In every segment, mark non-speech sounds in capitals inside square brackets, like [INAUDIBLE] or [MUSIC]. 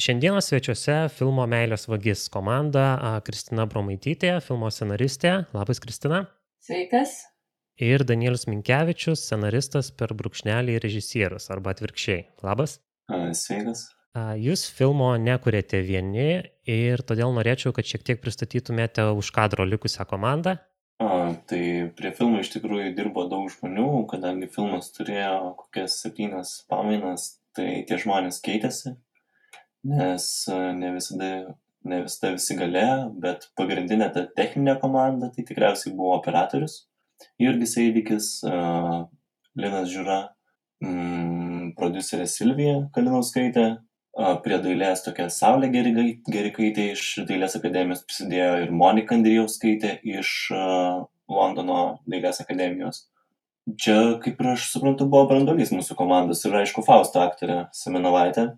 Šiandieną svečiuose filmo Meilės vagis komanda Kristina Bromaitytė, filmo scenaristė. Labas, Kristina. Sveikas. Ir Danielius Minkevičius, scenaristas per brūkšnelį režisierius, arba atvirkščiai. Labas. Sveikas. Jūs filmo nekuriate vieni ir todėl norėčiau, kad šiek tiek pristatytumėte už kadro likusią komandą. A, tai prie filmo iš tikrųjų dirbo daug žmonių, kadangi filmas turėjo kokias septynias pamainas, tai tie žmonės keitėsi nes e, ne visada, ne visada visi galėjo, bet pagrindinė ta techninė komanda tai tikriausiai buvo operatorius Jurgis Eidikis, uh, Linas Žiūra, mm, producerė Silvija Kalinauskaitė, uh, prie dailės tokia Saulė Gerikaitė iš Dailės akademijos prisidėjo ir Monika Andrijauskaitė iš Londono Dailės akademijos. Čia, kaip ir aš suprantu, buvo brandolys mūsų komandos ir aišku Fausto aktorė Semenovaitė,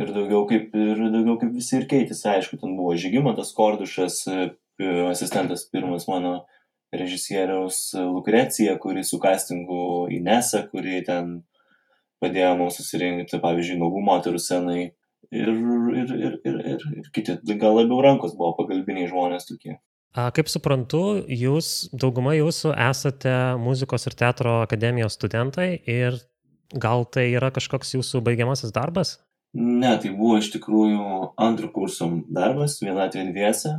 ir daugiau kaip ir daugiau kaip visi ir keitėsi aišku ten buvo žygimantas kordušas e, asistentas pirmas mano režisieriaus lukrecija kuri su kastingu inesa kuri ten padėjo mums susirinkti pavyzdžiui nuogų moterų scenai ir, ir, ir, ir, ir, ir kiti gal labiau rankos buvo pagalbiniai žmonės tokie Kaip suprantu, jūs, dauguma jūsų esate muzikos ir teatro akademijos studentai ir gal tai yra kažkoks jūsų baigiamasis darbas? Ne, tai buvo iš tikrųjų antro kurso darbas, vienatvė dviese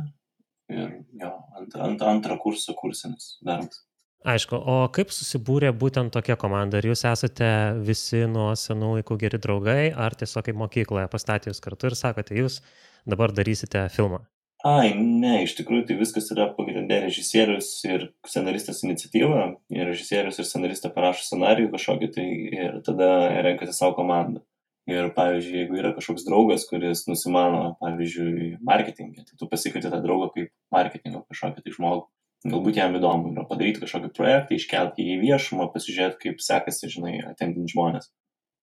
ir jo, ant, ant antro kurso kursinis darbas. Aišku, o kaip susibūrė būtent tokia komanda? Ar jūs esate visi nuo senų laikų geri draugai, ar tiesiog kaip mokykloje pastatėjus kartu ir sakote, jūs dabar darysite filmą? Ai, ne, iš tikrųjų tai viskas yra pagrindė režisierius ir scenaristas iniciatyva. Ir režisierius ir scenaristą parašo scenarijų kažkokį tai ir tada renkasi savo komandą ir pavyzdžiui jeigu yra kažkoks draugas kuris nusimano pavyzdžiui marketinge tai tu pasikvieti tą draugą kaip marketingo kažkokį tai žmogų. Galbūt jam įdomu yra padaryti kažkokį projektą iškelt jį į viešumą pasižiūrėt kaip sekasi žinai atendint žmones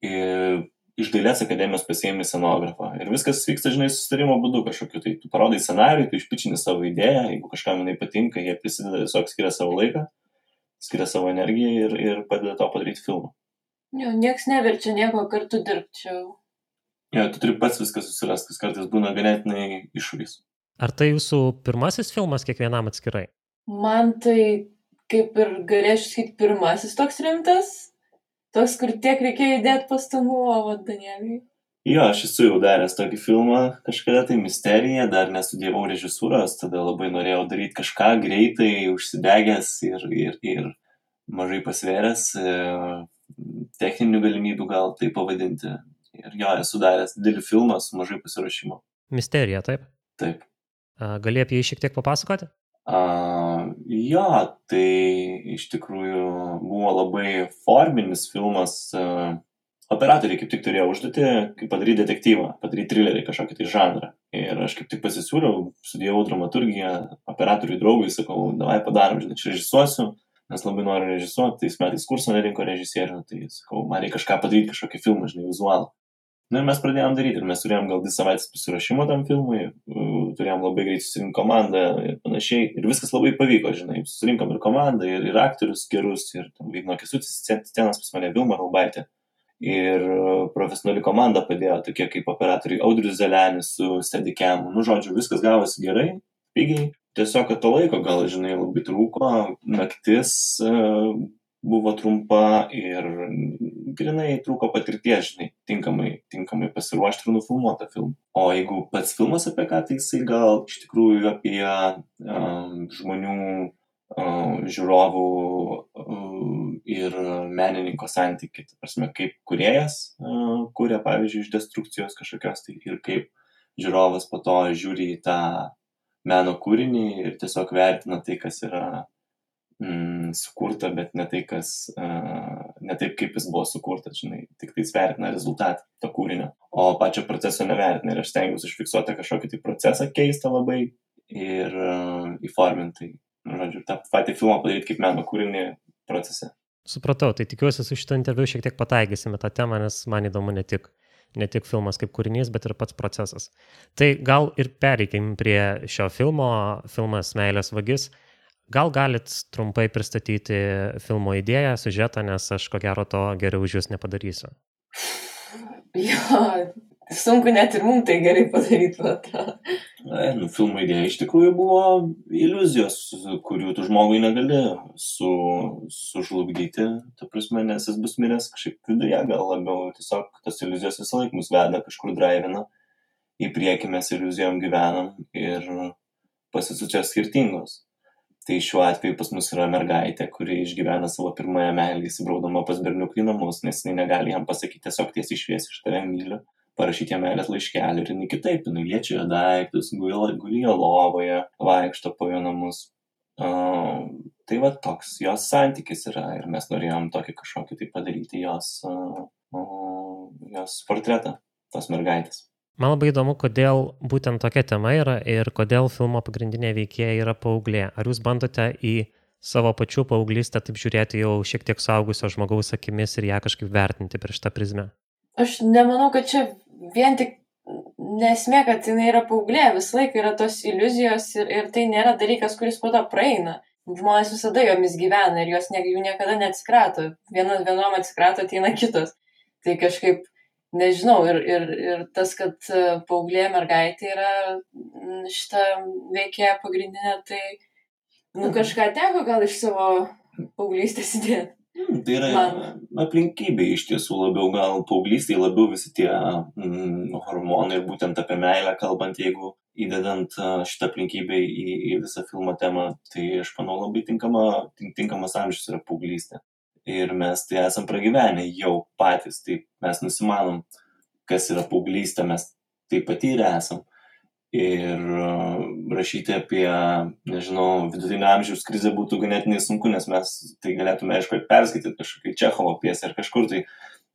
ir iš dailės akademijos pasiemi scenografą. Ir viskas vyksta žinai susitarimo būdu kažkokiu. Tai tu parodai scenarijų tu išpičini savo idėją jeigu kažkam jinai patinka jie prisideda tiesiog skiria savo laiką skiria savo energiją ir ir padeda tau padaryt filmą Jo, nieks neverčia nieko kartu dirbti čia. Jo, tu turi pats viską susirasti, kas kartais būna ganėtinai iššūkis. Ar tai jūsų pirmasis filmas kiekvienam atskirai? Man tai, kaip ir galėčiau sakyti, pirmasis toks rimtas, toks, kur tiek reikėjo įdėti pastangų, o Danieliui. Jo, aš esu jau daręs tokį filmą, kažkada tai misterija, dar nestudijavau režisūros, tada labai norėjau daryti kažką greitai, užsidegęs ir, ir, ir mažai pasvėręs. Techninių galimybių gal tai pavadinti. Ir jo, esu daręs didelį filmą su mažai pasiruošimo. Misterija, taip? Taip. Gali apie jį šiek tiek papasakoti? A, jo, tai iš tikrųjų buvo labai forminis filmas. Operatoriai kaip tik turėjo užduoti padaryti detektyvą, padaryti trilerį kažkokį tai žanrą. Ir aš kaip tik pasisiūliau, studijavau dramaturgiją, operatoriui draugui, sakau, davai padarom, žinai, čia režisuosiu nes labai noriu režisuoti, tais metais kurso nerinko režisierių, tai sakau, man reikia kažką padaryti, kažkokį filmą, žinai, vizualą. Na ir mes pradėjom daryti ir mes turėjom gal dvi savaitės pasiruošimo tam filmui, turėjom labai greit susirinkti komandą ir panašiai. Ir viskas labai pavyko, žinai, susirinkom ir komandą, ir, ir aktorius gerus, ir vaidino Kesutis scenas pas mane Vilma Raubaitė. Ir profesionali komanda padėjo, tokie kaip operatoriai Audrius Zelenis su Steadicam. Nu, žodžiu, viskas gavosi gerai, pigiai tiesiog kad to laiko gal, žinai, labai trūko, naktis e, buvo trumpa ir grinai trūko patirties, žinai, tinkamai, tinkamai pasiruošti ir nufilmuoti tą filmą. O jeigu pats filmas apie ką, tai jisai gal iš tikrųjų apie um, žmonių uh, žiūrovų uh, ir menininko santykių. Tai prasme, kaip kuriejas uh, kuria, pavyzdžiui, iš destrukcijos kažkokios, tai ir kaip žiūrovas po to žiūri į tą meno kūrinį ir tiesiog vertina tai, kas yra mm, sukurta, bet ne tai, kas, uh, ne taip, kaip jis buvo sukurtas, žinai, tik tai vertina rezultatą to kūrinio, o pačio proceso nevertina. Ir aš stengiuosi užfiksuoti kažkokį tai procesą keistą labai ir uh, įforminti, nu, žodžiu, tą patį filmą padaryti kaip meno kūrinį procese. Supratau, tai tikiuosi su šito interviu šiek tiek pataikysime tą temą, nes man įdomu ne tik ne tik filmas kaip kūrinys, bet ir pats procesas. Tai gal ir pereikim prie šio filmo, filmas Meilės vagis. Gal galit trumpai pristatyti filmo idėją, sužetą, nes aš ko gero to geriau už jūs nepadarysiu. Jo, sunku net ir mums tai gerai padaryti, man atrodo. E, nu, filmo idėja iš tikrųjų buvo iliuzijos, kurių tu žmogui negali su, sužlugdyti, ta prasme, nes jis bus miręs kažkaip viduje, gal labiau tiesiog tas iliuzijos visą laiką mus veda kažkur draivina, į priekį mes iliuzijom gyvenam ir pasisučia skirtingos. Tai šiuo atveju pas mus yra mergaitė, kuri išgyvena savo pirmąją meilę įsibraudama pas berniukų į namus, nes jinai negali jam pasakyti tiesiog tiesiai šviesiai iš tave myliu parašyti jam meilės laiškelį ir jinai kitaip, jinai liečia jo daiktus, gulyja lovoje, vaikšto po jo namus. Uh, tai va toks jos santykis yra ir mes norėjom tokį kažkokį tai padaryti jos, uh, uh, jos portretą, tos mergaitės. Man labai įdomu, kodėl būtent tokia tema yra ir kodėl filmo pagrindinė veikėja yra paauglė. Ar jūs bandote į savo pačių paauglystę taip žiūrėti jau šiek tiek saugusio žmogaus akimis ir ją kažkaip vertinti per šitą prizmę? Aš nemanau, kad čia vien tik nesmė, kad jinai yra paauglė, visą laiką yra tos iliuzijos ir, ir tai nėra dalykas, kuris po to praeina. Žmonės visada jomis gyvena ir jos ne, jų niekada neatsikrato. Vienas vienom atsikrato, ateina kitos. Tai kažkaip, nežinau, ir, ir, ir tas, kad e, paauglė mergaitė yra šitą veikėją pagrindinę, tai nu, mhm. kažką teko gal iš savo paauglystės įdėti. Hmm, tai yra Man. aplinkybė iš tiesų labiau, gal paauglystėje labiau visi tie mm, hormonai ir būtent apie meilę kalbant, jeigu įdedant šitą aplinkybę į, į visą filmo temą, tai aš manau labai tinkama, tinkamas amžius yra paauglystė. Ir mes tai esam pragyvenę jau patys, tai mes nusimanom, kas yra paauglystė, mes tai patyrę esam ir rašyti apie, nežinau, vidutinio amžiaus krizę būtų ganėtinai sunku, nes mes tai galėtume, aišku, perskaityti kažkokį Čechovo pjesę ar kažkur tai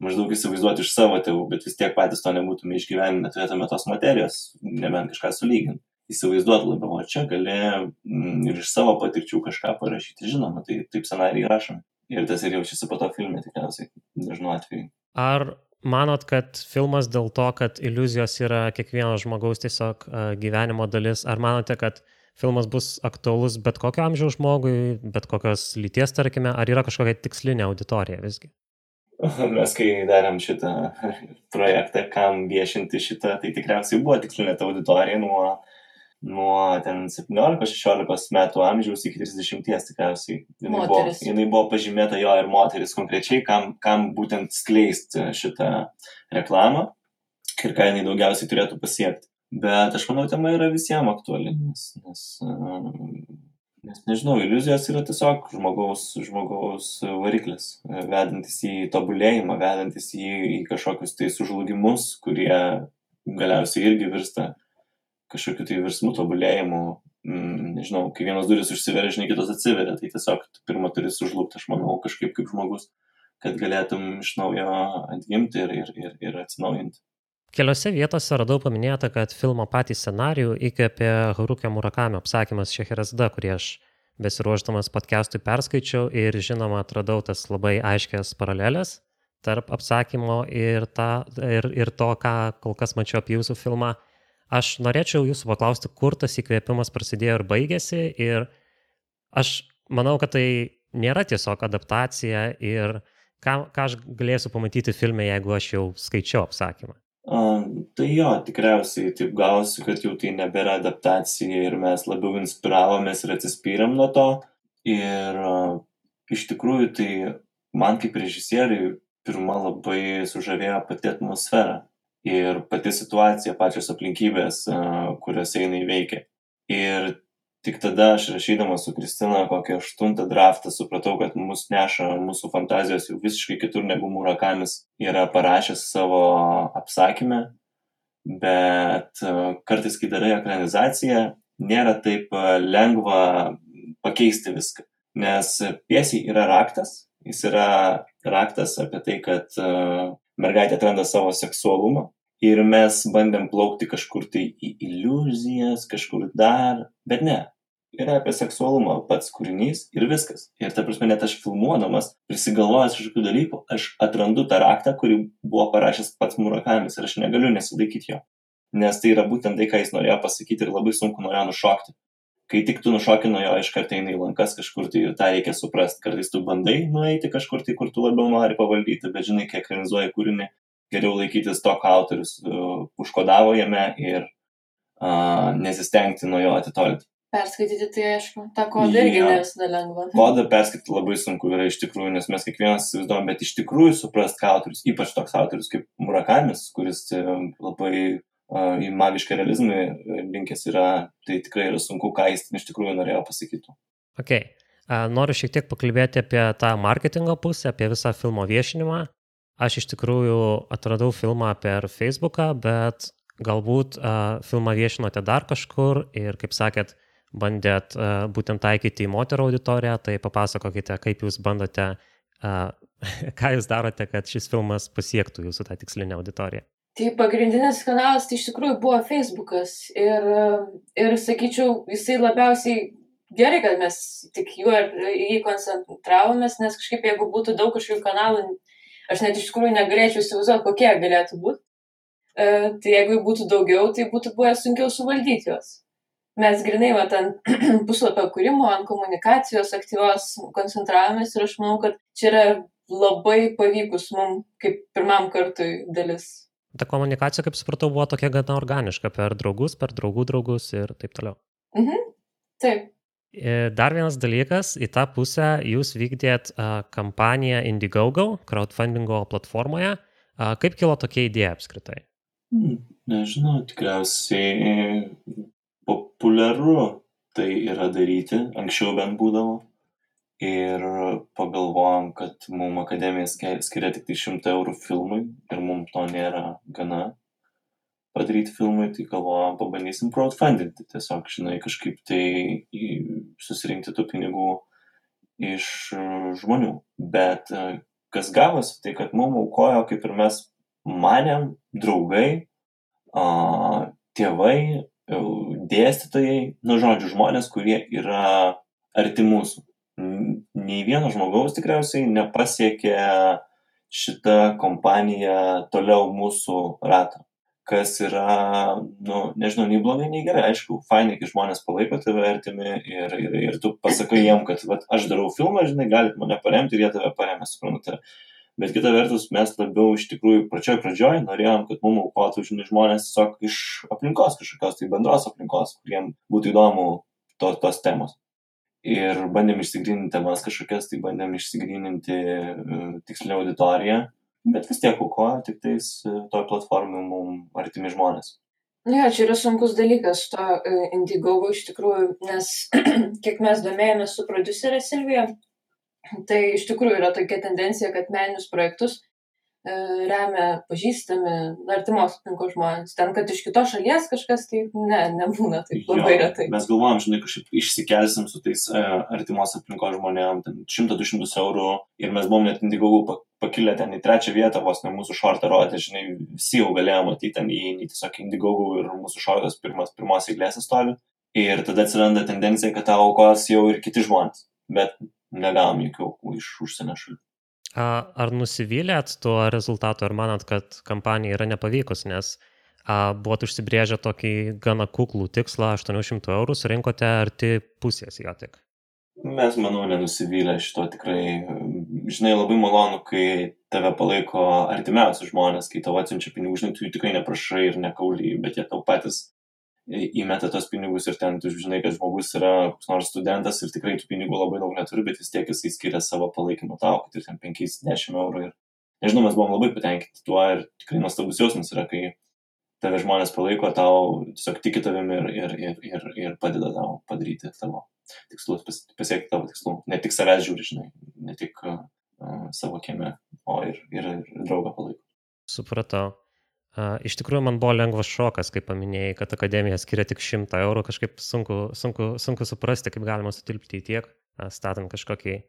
maždaug įsivaizduoti iš savo tėvų, bet vis tiek patys to nebūtume išgyvenę, neturėtume tos materijos, nebent kažką sulyginti. Įsivaizduoti labiau, o čia gali mm, ir iš savo patirčių kažką parašyti, žinoma, tai taip scenarijai rašomi. Ir tas ir jaučiasi po to filme tikriausiai, dažnu atveju. Ar manot, kad filmas dėl to, kad iliuzijos yra kiekvieno žmogaus tiesiog gyvenimo dalis, ar manote, kad filmas bus aktualus bet kokio amžiaus žmogui, bet kokios lyties, tarkime, ar yra kažkokia tikslinė auditorija visgi? [LAUGHS] Mes kai darėm šitą [LAUGHS] projektą, kam viešinti šitą, tai tikriausiai buvo tikslinė ta auditorija nuo nuo ten 17-16 metų amžiaus iki 30 tikriausiai. Jinai buvo, jinai buvo pažymėta jo ir moteris konkrečiai, kam, kam būtent skleisti šitą reklamą ir ką jinai daugiausiai turėtų pasiekti. Bet aš manau, tema yra visiems aktuali, nes, nes, nes nežinau, iliuzijos yra tiesiog žmogaus, žmogaus variklis, vedantis į tobulėjimą, vedantis į, į kažkokius tai sužlugimus, kurie galiausiai irgi virsta kažkokiu tai virsmu, tobulėjimu, mm, nežinau, kai vienos duris užsiveria, žinai, kitos atsiveria, tai tiesiog pirmą turi sužlugti, aš manau, kažkaip kaip žmogus, kad galėtum iš naujo atgimti ir, ir, ir, ir atsinaujinti. Keliose vietose radau paminėta, kad filmo patį scenarijų įkvėpė Harukio Murakamio apsakymas Šeherazda, kurį aš besiruoždamas podcastui perskaičiau ir žinoma atradau tas labai aiškias paralelės tarp apsakymo ir, ta, ir, ir to, ką kol kas mačiau apie jūsų filmą. Aš norėčiau jūsų paklausti, kur tas įkvėpimas prasidėjo ir baigėsi. Ir aš manau, kad tai nėra tiesiog adaptacija ir ką, ką aš galėsiu pamatyti filme, jeigu aš jau skaičiau apsakymą. A, tai jo, tikriausiai taip gausi, kad jau tai nebėra adaptacija ir mes labiau inspiravomės ir atsispyrėm nuo to. Ir a, iš tikrųjų tai man kaip režisieriui pirma labai sužavėjo pati atmosfera ir pati situacija, pačios aplinkybės, kuriuose jinai veikia. Ir tik tada aš rašydamas su Kristina kokį aštuntą draftą supratau, kad mus neša mūsų fantazijos jau visiškai kitur negu Murakamis yra parašęs savo apsakymę, bet kartais, kai darai ekranizaciją, nėra taip lengva pakeisti viską. Nes piesiai yra raktas, jis yra raktas apie tai, kad mergaitė atranda savo seksualumą ir mes bandėm plaukti kažkur tai į iliuzijas, kažkur dar, bet ne. Yra apie seksualumą pats kūrinys ir viskas. Ir ta prasme, net aš filmuodamas, prisigalvojęs kažkokių dalykų, aš atrandu tą raktą, kurį buvo parašęs pats Murakamis ir aš negaliu nesilaikyti jo. Nes tai yra būtent tai, ką jis norėjo pasakyti ir labai sunku nuo jo nušokti. Kai tik tu nušoki nuo jo, iš karto eina į lankas kažkur tai ir tą reikia suprasti. Kartais tu bandai nueiti kažkur tai, kur tu labiau nori pavaldyti, bet žinai, kiek realizuoji kūrinį, geriau laikytis to, ką autorius uh, užkodavo jame ir uh, nesistengti nuo jo atitolti. Perskaityti tai aišku, tą kodą irgi Jo. ne visada lengva. [LAUGHS] Kodą perskaityti labai sunku yra iš tikrųjų, nes mes kiekvienas įsivaizduojam, bet iš tikrųjų suprast, ką autorius, ypač toks autorius kaip Murakamis, kuris e, labai į magišką realizmą e, linkęs yra, tai tikrai yra sunku, ką jis iš tikrųjų norėjo pasakyti. Ok. Noriu šiek tiek pakalbėti apie tą marketingo pusę, apie visą filmo viešinimą. Aš iš tikrųjų atradau filmą per Facebooką, bet galbūt filmą viešinote dar kažkur ir, kaip sakėt, bandėt būtent taikyti į moterų auditoriją, tai papasakokite, kaip jūs bandote, [LAUGHS] ką jūs darote, kad šis filmas pasiektų jūsų tą tikslinę auditoriją. Tai pagrindinis kanalas tai iš tikrųjų buvo Facebookas ir, ir sakyčiau, jisai labiausiai gerai, kad mes tik juo ir jį koncentravomės, nes kažkaip jeigu būtų daug kažkokių kanalų, aš net iš tikrųjų negalėčiau įsivaizduoti, kokie galėtų būti. E, tai jeigu jų būtų daugiau, tai būtų buvę sunkiau suvaldyti juos. Mes grinai vat [CLEARS THROAT] ant puslapio kūrimo, ant komunikacijos aktyvios koncentravomės ir aš manau, kad čia yra labai pavykus mums kaip pirmam kartui dalis. Ta komunikacija, kaip supratau, buvo tokia gana organiška per draugus, per draugų draugus ir taip toliau. Mhm. Taip. E, Dar vienas dalykas, į tą pusę jūs vykdėt kampaniją Indiegogo, crowdfundingo platformoje. A, Kaip kilo tokia idėja apskritai? Hmm, nežinau, tikriausiai populiaru tai yra daryti, anksčiau bent būdavo. Ir pagalvojom, kad mums akademija ske- skiria tik tai 100 eurų filmui ir mums to nėra gana padaryti filmui, tai galvojom, pabandysim crowdfundinti. Tiesiog, žinai, kažkaip tai į- susirinkti tų pinigų iš e, žmonių. Bet e, kas gavosi, tai kad mums aukojo, kaip ir mes manėm, draugai, a, tėvai, e, dėstytojai, nu žodžiu, žmonės, kurie yra arti mūsų. Nei vieno žmogaus tikriausiai nepasiekė šita kompanija toliau mūsų rato. Kas yra, nu, nežinau, nei blogai, nei gerai, aišku, fainai, kai žmonės palaiko tave artimi ir, ir, ir tu pasakai jiem, kad vat, aš darau filmą, žinai, galit mane paremti ir jie tave paremė, suprantate. Bet kita vertus, mes labiau iš tikrųjų pačioj pradžioj norėjom, kad mums aukotų žinai, žmonės tiesiog iš aplinkos kažkokios, tai bendros aplinkos, kuriem būtų įdomu to, tos temos. Ir bandėm išsigryninti temas kažkokias, tai bandėm išsigryninti uh, tikslią auditoriją, bet vis tiek aukoja tik tais uh, toj platformai mums artimi žmonės. Nu Jo, čia yra sunkus dalykas to uh, Indiegogo iš tikrųjų, nes [CLEARS THROAT] kiek mes domėjomės su producerė Silvija, tai iš tikrųjų yra tokia tendencija, kad meninius projektus e, remia pažįstami, artimos aplinkos žmonės. Ten, kad iš kitos šalies kažkas, tai ne, nebūna taip labai retai. Mes galvojam, žinai, kažkaip išsikelsim su tais uh, artimos aplinkos žmonėm, ten 100-200 eurų ir mes buvom net pa- pakilę ten į trečią vietą, vos ne mūsų šortą rodė, žinai, visi jau galėjo matyti ten įeini tiesiog Indiegogo ir mūsų šortas pirmas, pirmos eilės stovi. Ir tada atsiranda tendencija, kad tavo aukos jau ir kiti žmonės, bet negavom jokių aukų iš užsienio šalių. Ar nusivylėt tuo rezultatu, ar manat, kad kampanija yra nepavykus, nes buvot užsibrėžę tokį gana kuklų tikslą 800 eurų, surinkote arti pusės jo tik. Mes, manau, nenusivylę šito tikrai. Žinai, labai malonu, kai tave palaiko artimiausi žmonės, kai tau atsiunčia pinigų, žinai, tu jų tikrai neprašai ir nekauliai, bet jie tau patys įmeta tos pinigus ir ten tu žinai, kad žmogus yra koks nors studentas ir tikrai tų pinigų labai daug neturi, bet vis tiek jisai skiria savo palaikymą tau, kad ir ten 5-10 eurų. Ir nežinau, mes buvom labai patenkinti tuo ir tikrai nuostabus jausmas yra, kai tave žmonės palaiko, tau tiesiog tiki tavimi ir, ir, ir, ir, ir padeda tau padaryti tavo tikslus, pas- pasiekti tavo tikslų. Ne tik savęs žiūri, žinai, ne tik uh, savo kieme, o ir, ir, ir draugą palaiko. Supratau. Iš tikrųjų, man buvo lengvas šokas, kai paminėjai, kad akademija skiria tik 100 eurų, kažkaip sunku, sunku, sunku suprasti, kaip galima sutilpti į tiek, statant kažkokį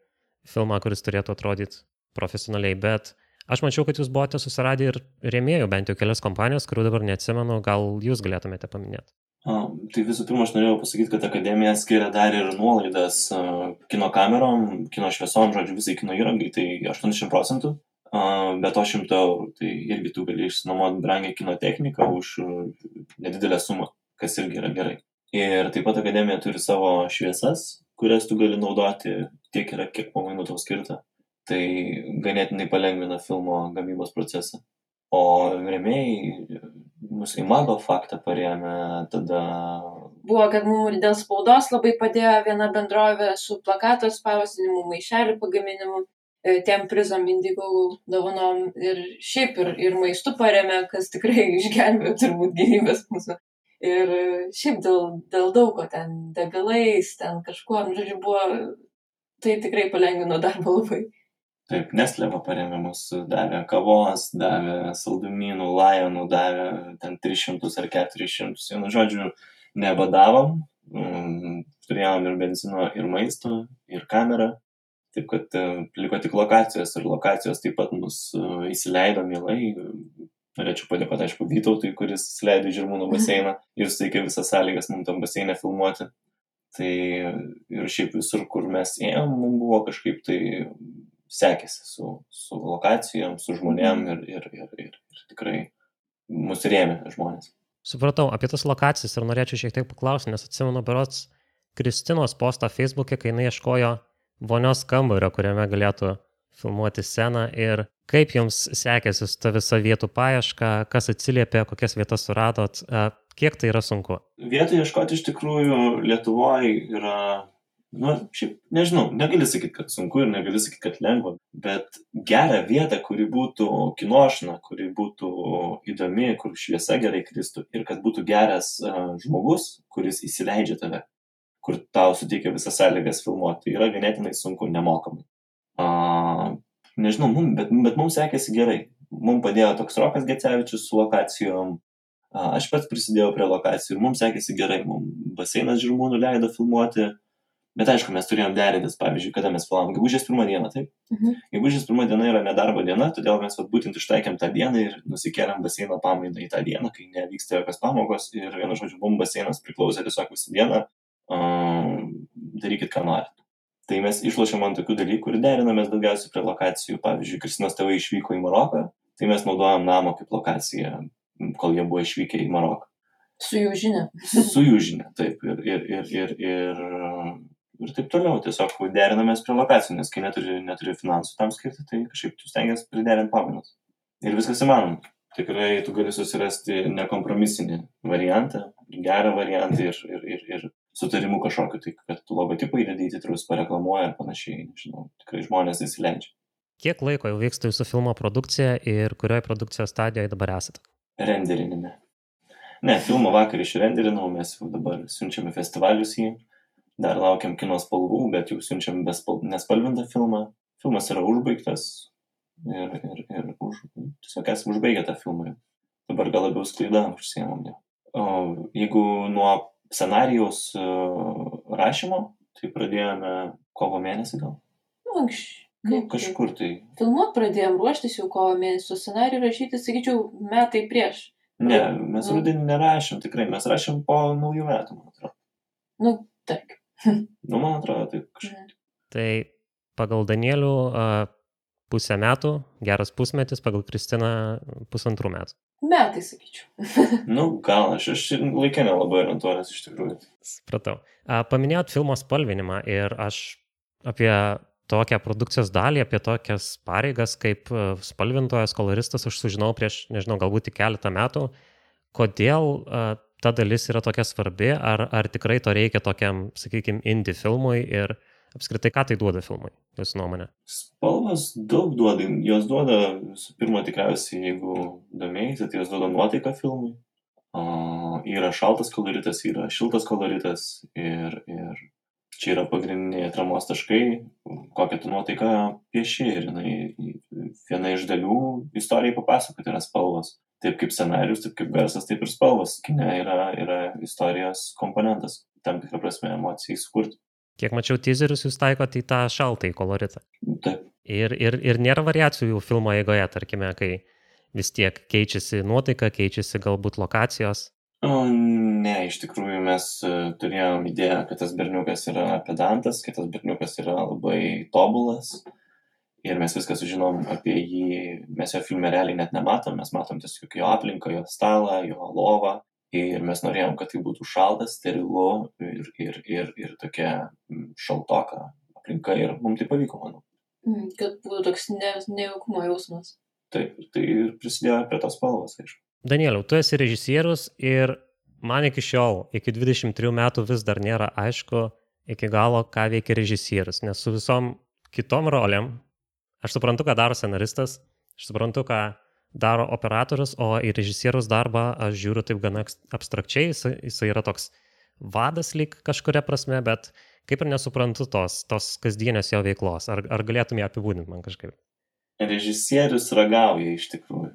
filmą, kuris turėtų atrodyti profesionaliai, bet aš mačiau, kad jūs buvote susiradę ir rėmėjų bent jau kelias kompanijos, kurių dabar neatsimenu, gal jūs galėtumėte paminėti. Tai visų pirma, aš norėjau pasakyti, kad akademija skiria dar ir nuolaidas kino kamerom, kino šviesom, žodžiu, visai kino įrangai, tai 80 procentų, be to 100 eurų. Tai irgi tu gali išsinuomoti brangią kino techniką už a, nedidelę sumą, kas irgi yra gerai. Ir taip pat akademija turi savo šviesas, kurias tu gali naudoti tiek yra, kiek pamainų tau skirta. Tai ganėtinai palengvina filmo gamybos procesą. o remėjai mus į mago faktą paremė, tada Buvo, kad mums dėl spaudos labai padėjo viena bendrovė su plakato spausdinimu, maišelių pagaminimu, e, tiem prizam Indiegogo dovanom ir šiaip ir, ir maistu paremė, kas tikrai [LAUGHS] išgelbėjo turbūt gyvybės mūsų. Ir e, šiaip dėl, dėl daug ko ten, degalais, ten kažkuo, žodžiu, buvo, tai tikrai palengvino darbą labai. Taip, Nestleva paremė mus, davė kavos, davė saldumynų, lajonų, davė ten 300 ar 400. Vienu žodžiu, nebadavom, mm, turėjom ir benzino, ir maisto, ir kamerą. Taip kad e, liko tik lokacijos ir lokacijos taip pat mus e, įsileido mielai. Norėčiau padėkoti, aišku, Vytautui, kuris įsileido į Žirmūnų baseiną ir suteikė visas sąlygas mums tam baseinę filmuoti. Tai ir šiaip visur, kur mes ėjom, mums buvo kažkaip tai sekėsi su, su lokacijom, su žmonėm ir, ir, ir, ir, ir tikrai mus rėmė žmonės. Supratau, apie tas lokacijas ir norėčiau šiek tiek paklausti, nes atsimenu berots Kristinos postą Facebook'e, kai jinai ieškojo vonios kambario, kuriame galėtų filmuoti sceną ir kaip jums sekėsi su ta visa vietų paieška, kas atsiliepė, kokias vietas suradot, kiek tai yra sunku? Vietų ieškoti iš tikrųjų Lietuvoje yra nu, šiaip nežinau, negali sakyti, kad sunku ir negali sakyti, kad lengva, bet gerą vietą, kuri būtų kinošna, kuri būtų įdomi, kur šviesa gerai kristų ir kad būtų geras uh, žmogus, kuris įsileidžia tave, kur tau suteikia visas sąlygas filmuoti, tai yra ganėtinai sunku, nemokamai. Uh, nežinau, mum, bet, bet mums sekėsi gerai. Mums padėjo toks Rokas Gecevičius su lokacijom, Aš pats prisidėjau prie lokacijų ir mums sekėsi gerai. Mums baseinas žirmūnų leido filmuoti, Bet aišku, mes turėjom derintis, pavyzdžiui, kada mes planavom gegužės pirmą dieną, taip? Mhm. Gegužės pirmą diena yra nedarbo diena, todėl mes vat, būtent ištaikėm tą dieną ir nusikėlėm baseino pamainą į tą dieną, kai nevyksta jokios pamokos ir vienu žodžiu, mums baseinas priklausė tiesiog visą dieną, darykit, ką norit. Tai mes išlošėm ant tokių dalykų ir derinamės daugiausiai prie lokacijų. Pavyzdžiui, Kristinos tėvai išvyko į Maroką, tai mes naudojam namo kaip lokaciją, kol jie buvo išvykę į Maroką. Su jų žinia. [LAUGHS] Su jų žinia, taip. Ir, ir, ir, ir, ir ir taip toliau. Tiesiog derinamės prie lokacijų, nes kai neturi, neturi finansų tam skirti, tai kažkaip tu stengiasi priderinti pamainas. Ir viskas įmanoma. Tikrai tu gali susirasti nekompromisinį variantą, gerą variantą ir, ir, ir, ir sutarimų kažkokiu, tai kad logotipą įdedi į titrus, pareklamuoja ir panašiai. Nežinau, tikrai žmonės įsileidžia. Kiek laiko jau vyksta jūsų filmo produkcija ir kurioje produkcijos stadijoje dabar esate? Renderinime. Ne, filmą vakar išrenderinau, mes jau dabar siunčiame festivalius jį dar laukiam kino spalvų, bet jau siunčiam nespalvintą filmą. Filmas yra užbaigtas ir, ir, ir už, tiesiog esame užbaigę tą filmą. Dabar gal labiau sklaida užsiemam. Jeigu nuo scenarijaus uh, rašymo, tai pradėjome kovo mėnesį gal. Nu, anksčiau. Nu, kažkur tai. Filmuot pradėjom ruoštis jau kovo mėnesį, scenarijų rašyti, sakyčiau, metai prieš. Ne, mes nu. rudenį nerašėm, tikrai, mes rašėm po naujų metų, man atrodo. Nu, taip. [LAUGHS] Nu, man atrodo, tai kažkaip. Tai pagal Danielių pusę metų, geras pusmetis, pagal Kristiną pusantrų metų. Metai, sakyčiau. [LAUGHS] nu, gal aš, aš laikė nelabai orientuojas iš tikrųjų. Supratau. Paminėjot filmo spalvinimą ir aš apie tokią produkcijos dalį, apie tokias pareigas kaip spalvintojas, koloristas aš sužinau prieš, nežinau, galbūt tik keletą metų. Kodėl ta dalis yra tokia svarbi, ar, ar tikrai to reikia tokiam, sakykime, indie filmui ir apskritai ką tai duoda filmui, jūsų nuomonė? Spalvas daug duoda, jos duoda, visų pirma, tikriausiai, jeigu domėjai, tai jos duoda nuotaiką filmui. Uh, yra šaltas koloritas, yra šiltas koloritas ir, ir čia yra pagrindiniai atramos taškai, kokią tu nuotaiką pieši ir jinai, viena iš dalių istorijai papasakoti yra spalvos taip kaip scenarius, taip kaip garsas, taip ir spalvos. Kine yra, yra istorijos komponentas, tam tikrą prasme emocijai sukurti. Kiek mačiau teaserius, jūs taikote į tą šaltąjį koloritą. Taip. Ir, ir, ir nėra variacijų filmo eigoje, tarkime, kai vis tiek keičiasi nuotaika, keičiasi galbūt lokacijos. O, ne, iš tikrųjų mes uh, turėjom idėją, kad tas berniukas yra pedantas, kad tas berniukas yra labai tobulas, ir mes viską sužinom apie jį, mes jo filme realiai net nematom, mes matom tiesiog jo aplinką, jo stalą, jo lovą. Ir mes norėjom, kad tai būtų šaltas, sterilu ir, ir, ir, ir tokia šaltoka aplinka ir mums tai pavyko, manau. Mm, kad būtų toks ne, nejaukumo jausmas. taip, tai ir prisidėjo prie tos spalvos, aišku. Danieliau, tu esi režisierius ir man iki šiol, iki 23 metų vis dar nėra aišku iki galo, ką veikia režisierius, nes su visom kitom roliam, aš suprantu, ką daro scenaristas, aš suprantu, ką daro operatorius, o į režisierius darbą aš žiūriu taip gana abstrakčiai, jis, jis yra toks vadas lyg kažkuria prasme, bet kaip ir nesuprantu tos, tos kasdienės jo veiklos. Ar, ar galėtum ją apibūdinti man kažkaip? Režisierius ragauja iš tikrųjų.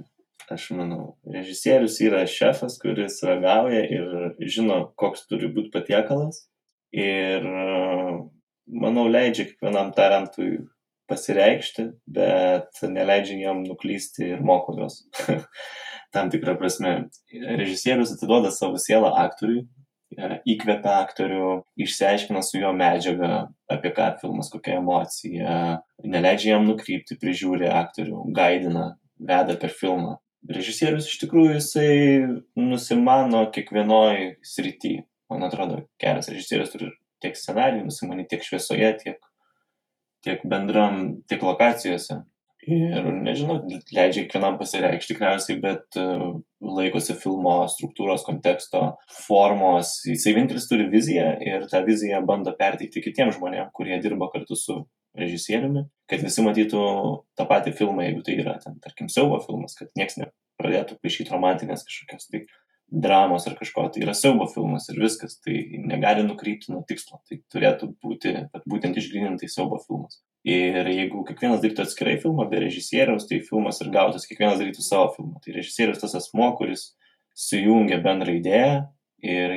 Aš manau, režisierius yra šefas, kuris ragauja ir žino, koks turi būti patiekalas. Ir manau, leidžia kiekvienam talentui pasireikšti, bet neleidžia jam nuklysti ir moko juos. [LAUGHS] Tam tikrą prasme. Režisierius atiduoda savo sielą aktoriui, E, įkvepia aktorių, išsiaiškina su juo medžiagą, apie ką filmas, kokia emocija, neleidžia jam nukrypti, prižiūri aktorių, gaidina, veda per filmą. Režisierius iš tikrųjų jisai nusimano kiekvienoj srity. Man atrodo, geras režisierius turi tiek scenarijų nusimanyti, tiek šviesoje, tiek, tiek bendram, tiek lokacijose. Ir nežinau, leidžia kiekvienam pasireikšti tikriausiai, bet uh, laikosi filmo struktūros, konteksto, formos. Jisai vienintelis turi viziją ir tą viziją bando perteikti kitiems žmonėms, kurie dirba kartu su režisieriumi, kad visi matytų tą patį filmą, jeigu tai yra, ten, tarkim, siaubo filmas, kad niekas nepradėtų paišyti romantinės kažkokios tai dramos ar kažko, tai yra siaubo filmas ir viskas, tai negali nukrypti nuo tikslo, tai turėtų būti būtent išgrinintai siaubo filmas. Ir jeigu kiekvienas darytų atskirai filmą be režisieriaus, tai filmas ir gautas, kiekvienas darytų savo filmą. Tai režisierius tas asmo, kuris sujungia bendrą idėją ir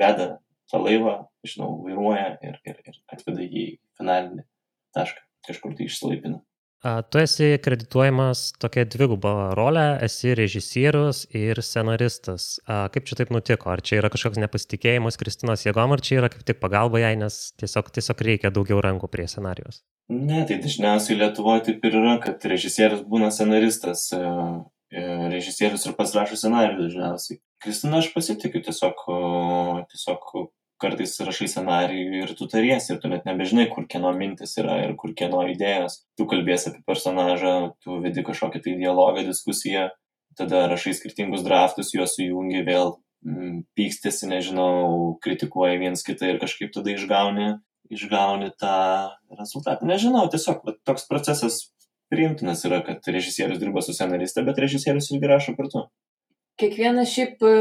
veda tą laivą, žinau, vairuoja ir, ir, ir atveda jį į finalinį tašką, kažkur tai išsilaipina. Tu esi kredituojamas tokia dviguba rolė, esi režisierius ir scenaristas. Kaip čia taip nutiko? Ar čia yra kažkoks nepasitikėjimas Kristinos jėgom, ar čia yra kaip tik pagalba jai, nes tiesiog, tiesiog reikia daugiau rankų prie scenarijos? Ne, tai dažniausiai Lietuvoje taip ir yra, kad režisierius būna scenaristas, e, e, režisierius ir pats rašo scenarijų dažniausiai. Kristina, aš pasitikiu, tiesiog, tiesiog kartais rašai scenarijų ir tu tariesi ir tu net nebežinai, kur kieno mintis yra ir kur kieno idėjas. Tu kalbėsi apie personažą, tu vedi kažkokią tai dialogą, diskusiją, tada rašai skirtingus draftus, juos sujungi vėl, mm, pykstėsi, nežinau, kritikuoji viens kitą ir kažkaip tada išgauni išgauni tą rezultatą. Nežinau, tiesiog bet toks procesas priimtinas yra, kad režisierius dirba su scenariste, bet režisierius irgi rašo kartu. Kiekvienas šiaip e,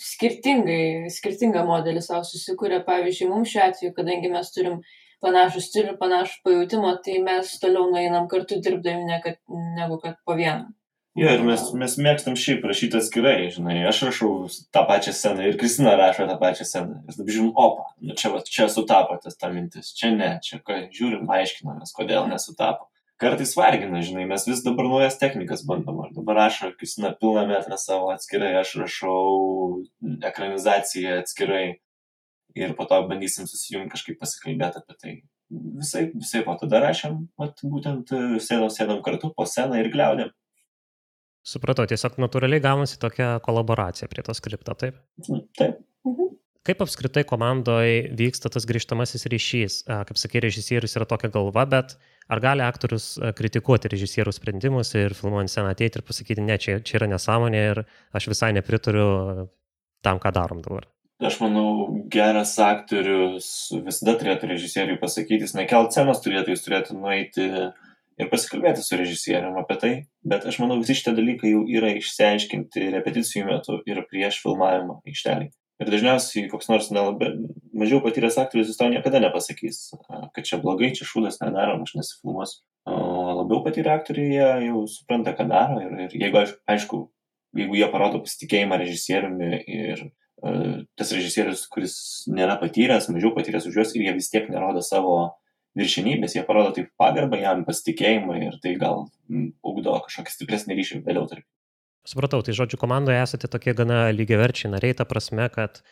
skirtingai, skirtingą modelį savo susikūrė. Pavyzdžiui, mums šiuo atveju, kadangi mes turim panašų stilių, panašų pajūtimą, tai mes toliau nueinam kartu dirbdami ne kad, negu kad po vieną. Jo, ir mes, mes mėgstam šiaip rašyti atskirai, žinai, aš rašau tą pačią sceną ir Kristina rašo tą pačią sceną. Ir dabar žiūrim, opa, nu čia, va, čia sutapo tas ta mintis, čia ne, čia ką, žiūrim, aiškinamės, kodėl nesutapo. Kartais vargina, žinai, mes vis dabar naujas technikas bandom, ar dabar rašo Kristina pilną metrą savo atskirai, aš rašau ekranizaciją atskirai ir po to bandysim susijungti kažkaip pasikalbėti apie tai. Visai, visai po tada rašėm, vat, būtent sėdom, sėdom kartu po sceną ir gliaudėm. Supratau, tiesiog natūraliai gaunasi tokia kolaboracija prie to skripto, taip? Taip. Mhm. Kaip apskritai komandoje vyksta tas grįžtamasis ryšys? Kaip sakė, režisierius yra tokia galva, bet ar gali aktorius kritikuoti režisierių sprendimus ir filmuojant sceną ateiti ir pasakyti, ne, čia, čia yra nesąmonė ir aš visai nepritariu tam, ką darom dabar? Aš manau, geras aktorius visada turėtų režisieriui pasakyti, jis nekelt scenos turėtų, jis turėtų nueiti ir pasikalbėti su režisierium apie tai, bet aš manau, visi šitie dalykai jau yra išsiaiškinti repeticijų metu ir prieš filmavimą aikštelį. Ir dažniausiai koks nors nelabai, mažiau patyręs aktorius jis tau niekada nepasakys, kad čia blogai, čia šūdas nedarom, aš nesifilmuosiu. O labiau patyrę aktoriai jie jau supranta, ką daro ir, ir jeigu, aišku, jeigu jie parodo pasitikėjimą režisieriumi ir uh, tas režisierius, kuris nėra patyręs, mažiau patyręs už juos ir jie vis tiek nerodo savo viršenybės, jie parodo taip pagarbą jam, pasitikėjimą ir tai gal ugdo kažkokį stipresnį ryšį vėliau tarp. Supratau, tai žodžiu, komandoje esate tokie gana lygiaverčiai nariai, ta prasme, kad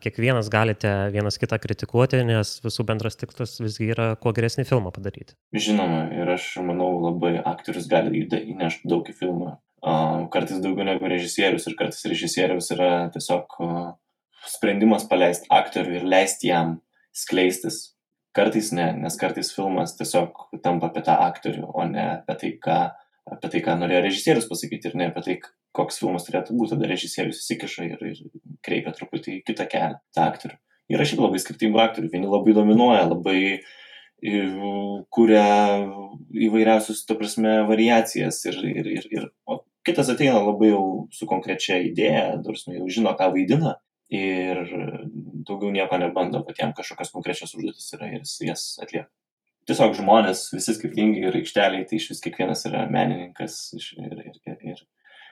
kiekvienas galite vienas kitą kritikuoti, nes visų bendras tikslas visgi yra kuo geresnį filmą padaryti. Žinoma, ir aš manau, labai aktorius gali įnešti daug į filmą. Kartais daugiau negu režisierius ir kartais režisierius yra tiesiog sprendimas paleisti aktorių ir leisti jam skleistis Kartais ne, nes kartais filmas tiesiog tampa apie tą aktorių, o ne apie tai, ką apie tai, ką norėjo režisierius pasakyti ir ne apie tai, koks filmas turėtų būti, tada režisierius įsikiša ir, ir kreipia truputį kitą kelią tą aktorių. Yra šiaip labai skirtingų aktorių, vieni labai dominuoja, labai kuria įvairiausius, to prasme, variacijas ir, ir, ir, ir kitas ateina labai jau su konkrečia idėja, darsme, jau žino, ką vaidina ir daugiau nieko nebando, kad jam kažkokios konkrečios užduotis yra ir jis jas atlieka. Tiesiog žmonės, visi skirtingi ir aikšteliai, tai iš vis kiekvienas yra menininkas ir, ir, ir, ir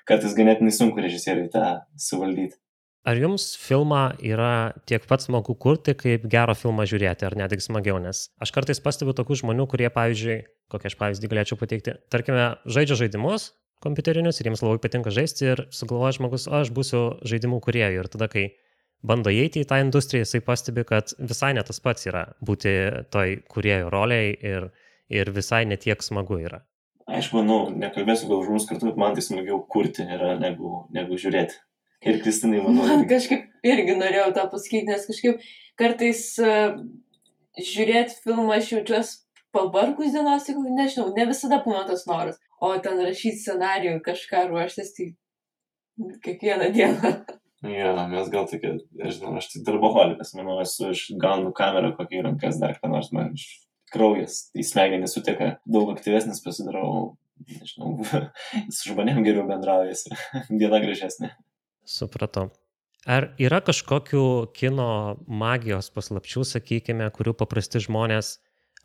kartais ganėtinai sunku režisieriui tą suvaldyti. Ar jums filmą yra tiek pat smagu kurti, kaip gerą filmą žiūrėti, ar netgi smagiau? Nes aš kartais pastebiu tokių žmonių, kurie, pavyzdžiui, kokią aš pavyzdį galėčiau pateikti, tarkime, žaidžia žaidimus kompiuterinius ir jiems labai patinka žaisti ir sugalvoja žmogus, aš būsiu žaidimų kuriejų. Ir tada, kai bando įeiti į tą industriją, jisai pastebi, kad visai ne tas pats yra būti toj kuriejų roliai ir, ir visai netiek smagu yra. Aš manau, nekalbėsiu gal už mus kartu, bet man tai smagiau kurti yra negu, negu žiūrėti. Ir Kristinai, manau. Man kažkaip irgi norėjau tą pasakyti, nes kažkaip kartais uh, žiūrėti filmą aš jaučiuosi pavargus dienos, nežinau, ne visada būna tas noras. O ten rašyti scenarijų, kažką ruoštis, tai kiekvieną dieną. Jo, mes gal tokie, nežinau, aš tai darboholikas, manau, esu, aš gaunu kamerą kokį rankas dar ką nors, man kraujas į smegenį suteka, daug aktyvesnis pasidarau, nežinau, [LAUGHS] su žmonėm geriau bendraujasi, [LAUGHS] diena gražesnė. Supratau. Ar yra kažkokių kino magijos paslapčių, sakykime, kurių paprasti žmonės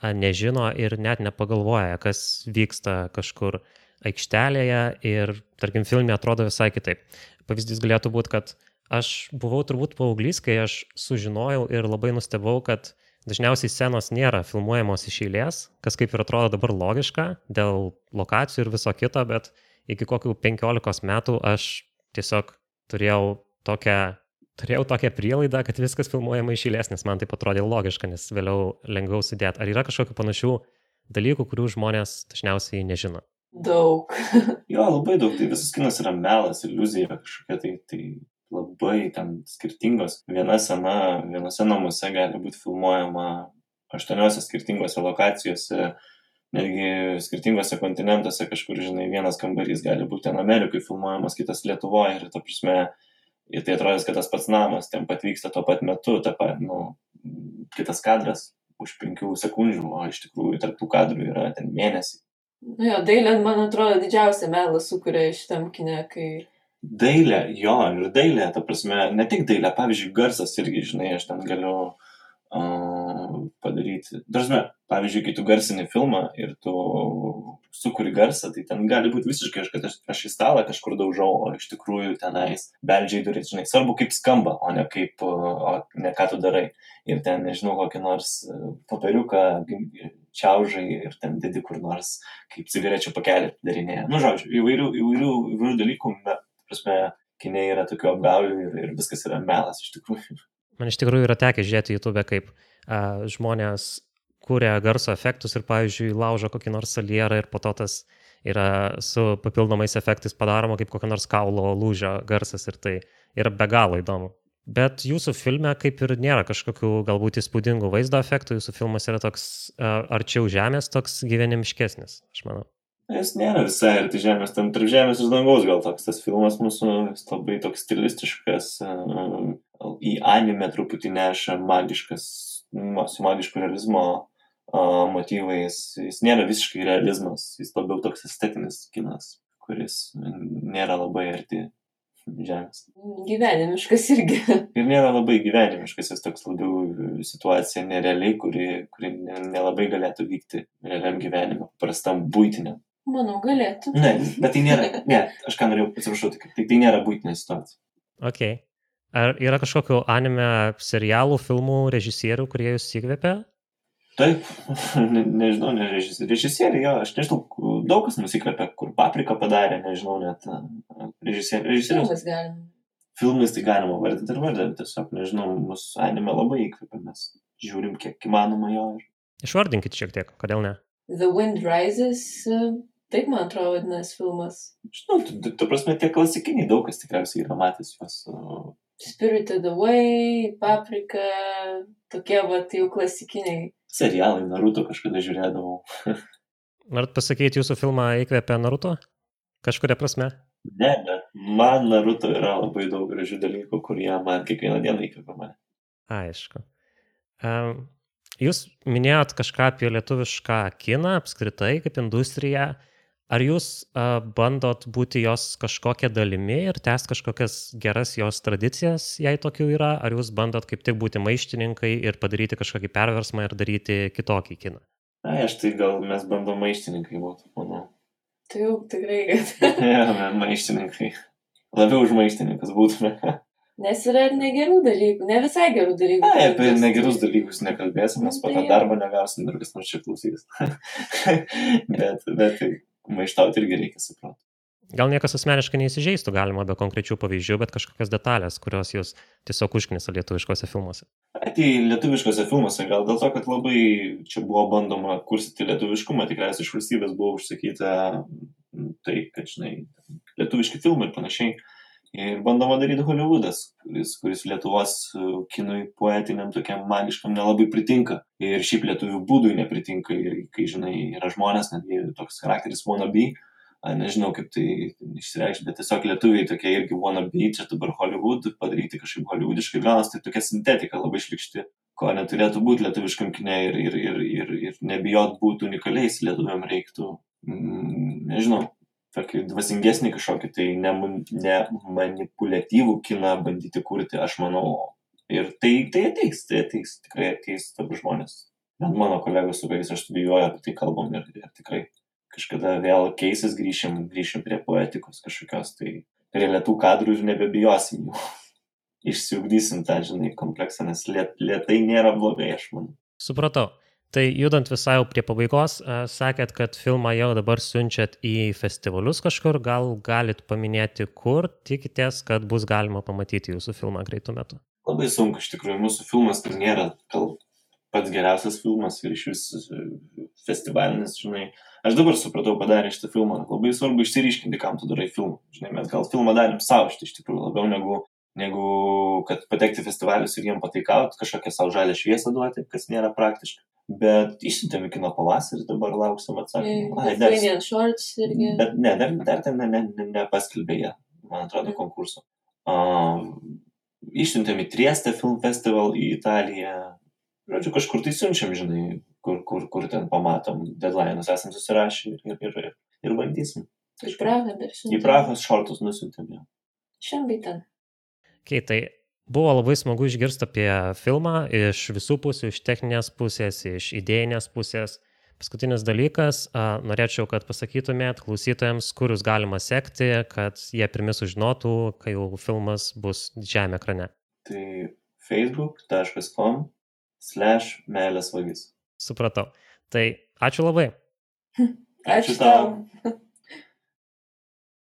nežino ir net nepagalvoja, kas vyksta kažkur aikštelėje ir, tarkim, filme atrodo visai kitaip. Pavyzdys galėtų būti, kad aš buvau turbūt paauglys, kai aš sužinojau ir labai nustebau, kad dažniausiai scenos nėra filmuojamos iš eilės, kas kaip ir atrodo dabar logiška dėl lokacijų ir viso kito, bet iki kokių 15 metų aš tiesiog turėjau tokią, turėjau tokią prielaidą, kad viskas filmuojama iš eilės, nes man tai atrodė logiška, nes vėliau lengviau sudėti. Ar yra kažkokių panašių dalykų, kurių žmonės dažniausiai nežino? Daug. [LAUGHS] jo, labai daug. Tai visas kinas yra melas, iliuzija kažkokia, tai, tai labai ten skirtingos. Viena sena, vienose namuose gali būti filmuojama aštuoniuose skirtingose lokacijose, netgi skirtingose kontinentuose kažkur, žinai, vienas kambarys gali būti ten Amerikai filmuojamas, kitas Lietuvoje ir, ta prasme, ir tai atrodys, kad tas pats namas ten pat vyksta tuo pat metu, ta pat, nu, kitas kadras už penkių sekundžių, o iš tikrųjų tarptų kadrų yra ten mėnesiai. Nu jo, dailė, man atrodo, didžiausia melą sukuria šitam kine, kai... Dailė, jo, ir dailė, ta prasme, ne tik dailė, pavyzdžiui, garsas irgi, žinai, aš ten galiu padaryti. Dažnai, pavyzdžiui, kai tu garsini filmą ir tu sukuri garsą, tai ten gali būti visiškai, kad aš, aš į stalą kažkur daužau, o iš tikrųjų tenais beldžiai duris, žinai, svarbu kaip skamba, o ne kaip, o ne ką tu darai. Ir ten, nežinau, kokį nors papiriuką čiaužai ir ten dedi kur nors, kaip cigarečių pakelį darinėja. Nu, žodžiu, įvairių, įvairių, įvairių dalykų, bet, prasme, kinė yra tokių apgaulių ir, ir viskas yra melas iš tikrųjų. Man iš tikrųjų yra tekę žiūrėti YouTube, kaip a, žmonės kūrė garso efektus ir, pavyzdžiui, laužo kokį nors salierą ir po to tas yra su papildomais efektais padaroma kaip kokio nors kaulo lūžio garsas ir tai yra be galo įdomu. Bet jūsų filme kaip ir nėra kažkokių galbūt įspūdingų vaizdo efektų, jūsų filmas yra toks a, arčiau žemės, toks gyvenimiškesnis, aš manau. Jis nėra visai arti žemės, tam tarp žemės ir dangaus gal toks tas filmas mūsų, labai toks stilistiškas, į anime truputį neša magiškas, su magišku realizmo motyvais, jis nėra visiškai realizmas, jis labiau toks estetinis kinas, kuris nėra labai arti žemės. Gyvenimiškas irgi. [LAUGHS] Ir nėra labai gyvenimiškas, jis toks labiau situacija nerealiai, kuri, kuri nelabai galėtų vykti realiam gyvenime, prastam būtiniam. Manau, galėtų. Ne, bet tai nėra, ne, aš ką norėjau, atsiprašau, tai, tai, tai nėra būtinė situacija. Ok. Ar yra kažkokių anime serialų, filmų, režisierių, kurie jūs įkvėpė? Taip, [LAUGHS] ne, nežinau, ne režisieriai, režisieriai, jo, aš nežinau, daug kas nusikvėpė, kur paprika padarė, nežinau, net režisieriai. Filmas galima. Filmais tai galima vardinti ir vardinti, tiesiog, nežinau, mūsų anime labai įkvėpė, mes žiūrim, kiek įmanoma jo. Ir... Išvardinkit šiek tiek, kodėl ne? The Wind Rises, Taip, man atrodo, vadinasi filmas. Žinau, tu, tu, tu prasme, tie klasikiniai daug kas tikriausiai yra matęs juos. Spirited Away, Paprika, tokie va, tai jau klasikiniai. Serialai, Naruto kažkada žiūrėdavau. [LAUGHS] Norit pasakyti, jūsų filmą įkvėpė Naruto? Kažkuria prasme? Ne, bet man Naruto yra labai daug gražių dalykų, kurie man kiekvieną dieną įkvėpia mane. Aišku. Um, jūs minėjot kažką apie lietuvišką kiną apskritai kaip industriją. Ar jūs uh, bandot būti jos kažkokia dalimi ir tęsti kažkokias geras jos tradicijas, jei tokių yra, ar jūs bandot kaip tik būti maištininkai ir padaryti kažkokį perversmą ir daryti kitokį kiną? Na, aš tai gal mes bandom maištininkai būti, manau. Tai jau tikrai, kad. ja, mes maištininkai. Labiau už maištininkas būtume. Nes yra ir negerų dalykų, ne visai gerų dalykų. Na, apie negerus dalykus nekalbėsim, nes Tai- darbo negausim ir kas nors čia klausys. [LAUGHS] bet, bet maištauti irgi reikia suprasti. Gal niekas asmeniškai neįsižeistų, galima be konkrečių pavyzdžių, bet kažkokias detalės, kurios jūs tiesiog užknisa lietuviškose filmuose. Ai, Tai lietuviškose filmuose gal dėl to, kad labai čia buvo bandoma kursyti lietuviškumą, tikriausiai iš valstybės buvo užsakyta tai, kad, žinai, lietuviški filmai ir panašiai. Ir bandoma daryti Hollywoodas, kuris, kuris Lietuvos e, kinui poetiniam tokiam magiškam nelabai pritinka. Ir šiaip lietuvių būdui nepritinka. Ir kai, žinai, yra žmonės, netgi toks charakteris wannabe, nežinau kaip tai išsireikšti, bet tiesiog lietuviai tokie irgi wannabe, čia dabar Hollywood, padaryti kažkaip hollywoodiškai gaunas, tai tokia sintetika labai šlikšti, ko neturėtų būti lietuviškam kine ir, ir, ir, ir, ir nebijot būti unikaliais lietuviam reiktų, mm, nežinau, tokį dvasingesnį kažkokį tai nemanipuliatyvų kiną bandyti kurti, aš manau. Ir tai, tai ateis, tai ateis, tikrai ateis tarp žmonės. Bent mano kolegos, su kuriais aš studijuoju, apie tai kalbam ir, ir tikrai kažkada vėl keisis, grįšim, grįšim prie poetikos kažkokios, tai prie lietų kadrų ir nebebijosim jų. [LAUGHS] Išsiugdysim tą, žinai, kompleksą, nes liet, lietai nėra blogai, aš manau. Supratau. Tai judant visai jau prie pabaigos, sakėt, kad filmą jau dabar siunčiat į festivalius kažkur, gal galit paminėti, kur tikitės, kad bus galima pamatyti jūsų filmą greitų metų. Labai sunku, iš tikrųjų, mūsų filmas tai nėra gal pats geriausias filmas ir iš vis festivalinis, žinai. Aš dabar supratau padarę šitą filmą. Labai svarbu išsiriškinti, kam tu darai filmą. Žinai, mes gal filmą darėm savo šitą iš tikrųjų labiau negu, negu kad patekti festivalius ir jiem pataikauti, kažkokią savo žalę šviesą duoti, kas nėra praktiška. Bet išsiuntėme kino pavasarį, dabar lauksim atsakymų. Ai, dar-. Bet ne, dar, dar ten ne, ne, ne, nepaskelbė jie, man atrodo, Mhm. konkurso. Uh, išsiuntėm į Triestą Film Festival į Italiją. Žodžiu, kažkur tai siunčiam, žinai, kur, kur, kur ten pamatom. Deadline'us esam susirašę ir, ir, ir, ir, ir bandysim. Į Prahą dar Į siunčiam. Prahos šortus nusiuntėm jau. Šiandien ten. Okay, tai buvo labai smagu išgirsti apie filmą iš visų pusių, iš techninės pusės, iš idėjinės pusės. Paskutinis dalykas, a, norėčiau, kad pasakytumėt klausytojams, kur jūs galima sekti, kad jie pirmi sužinotų, kai jau filmas bus didžiajame ekrane. Tai facebook.com slash meilės vagis. Supratau. Tai ačiū labai. Ačiū tau. [LAUGHS]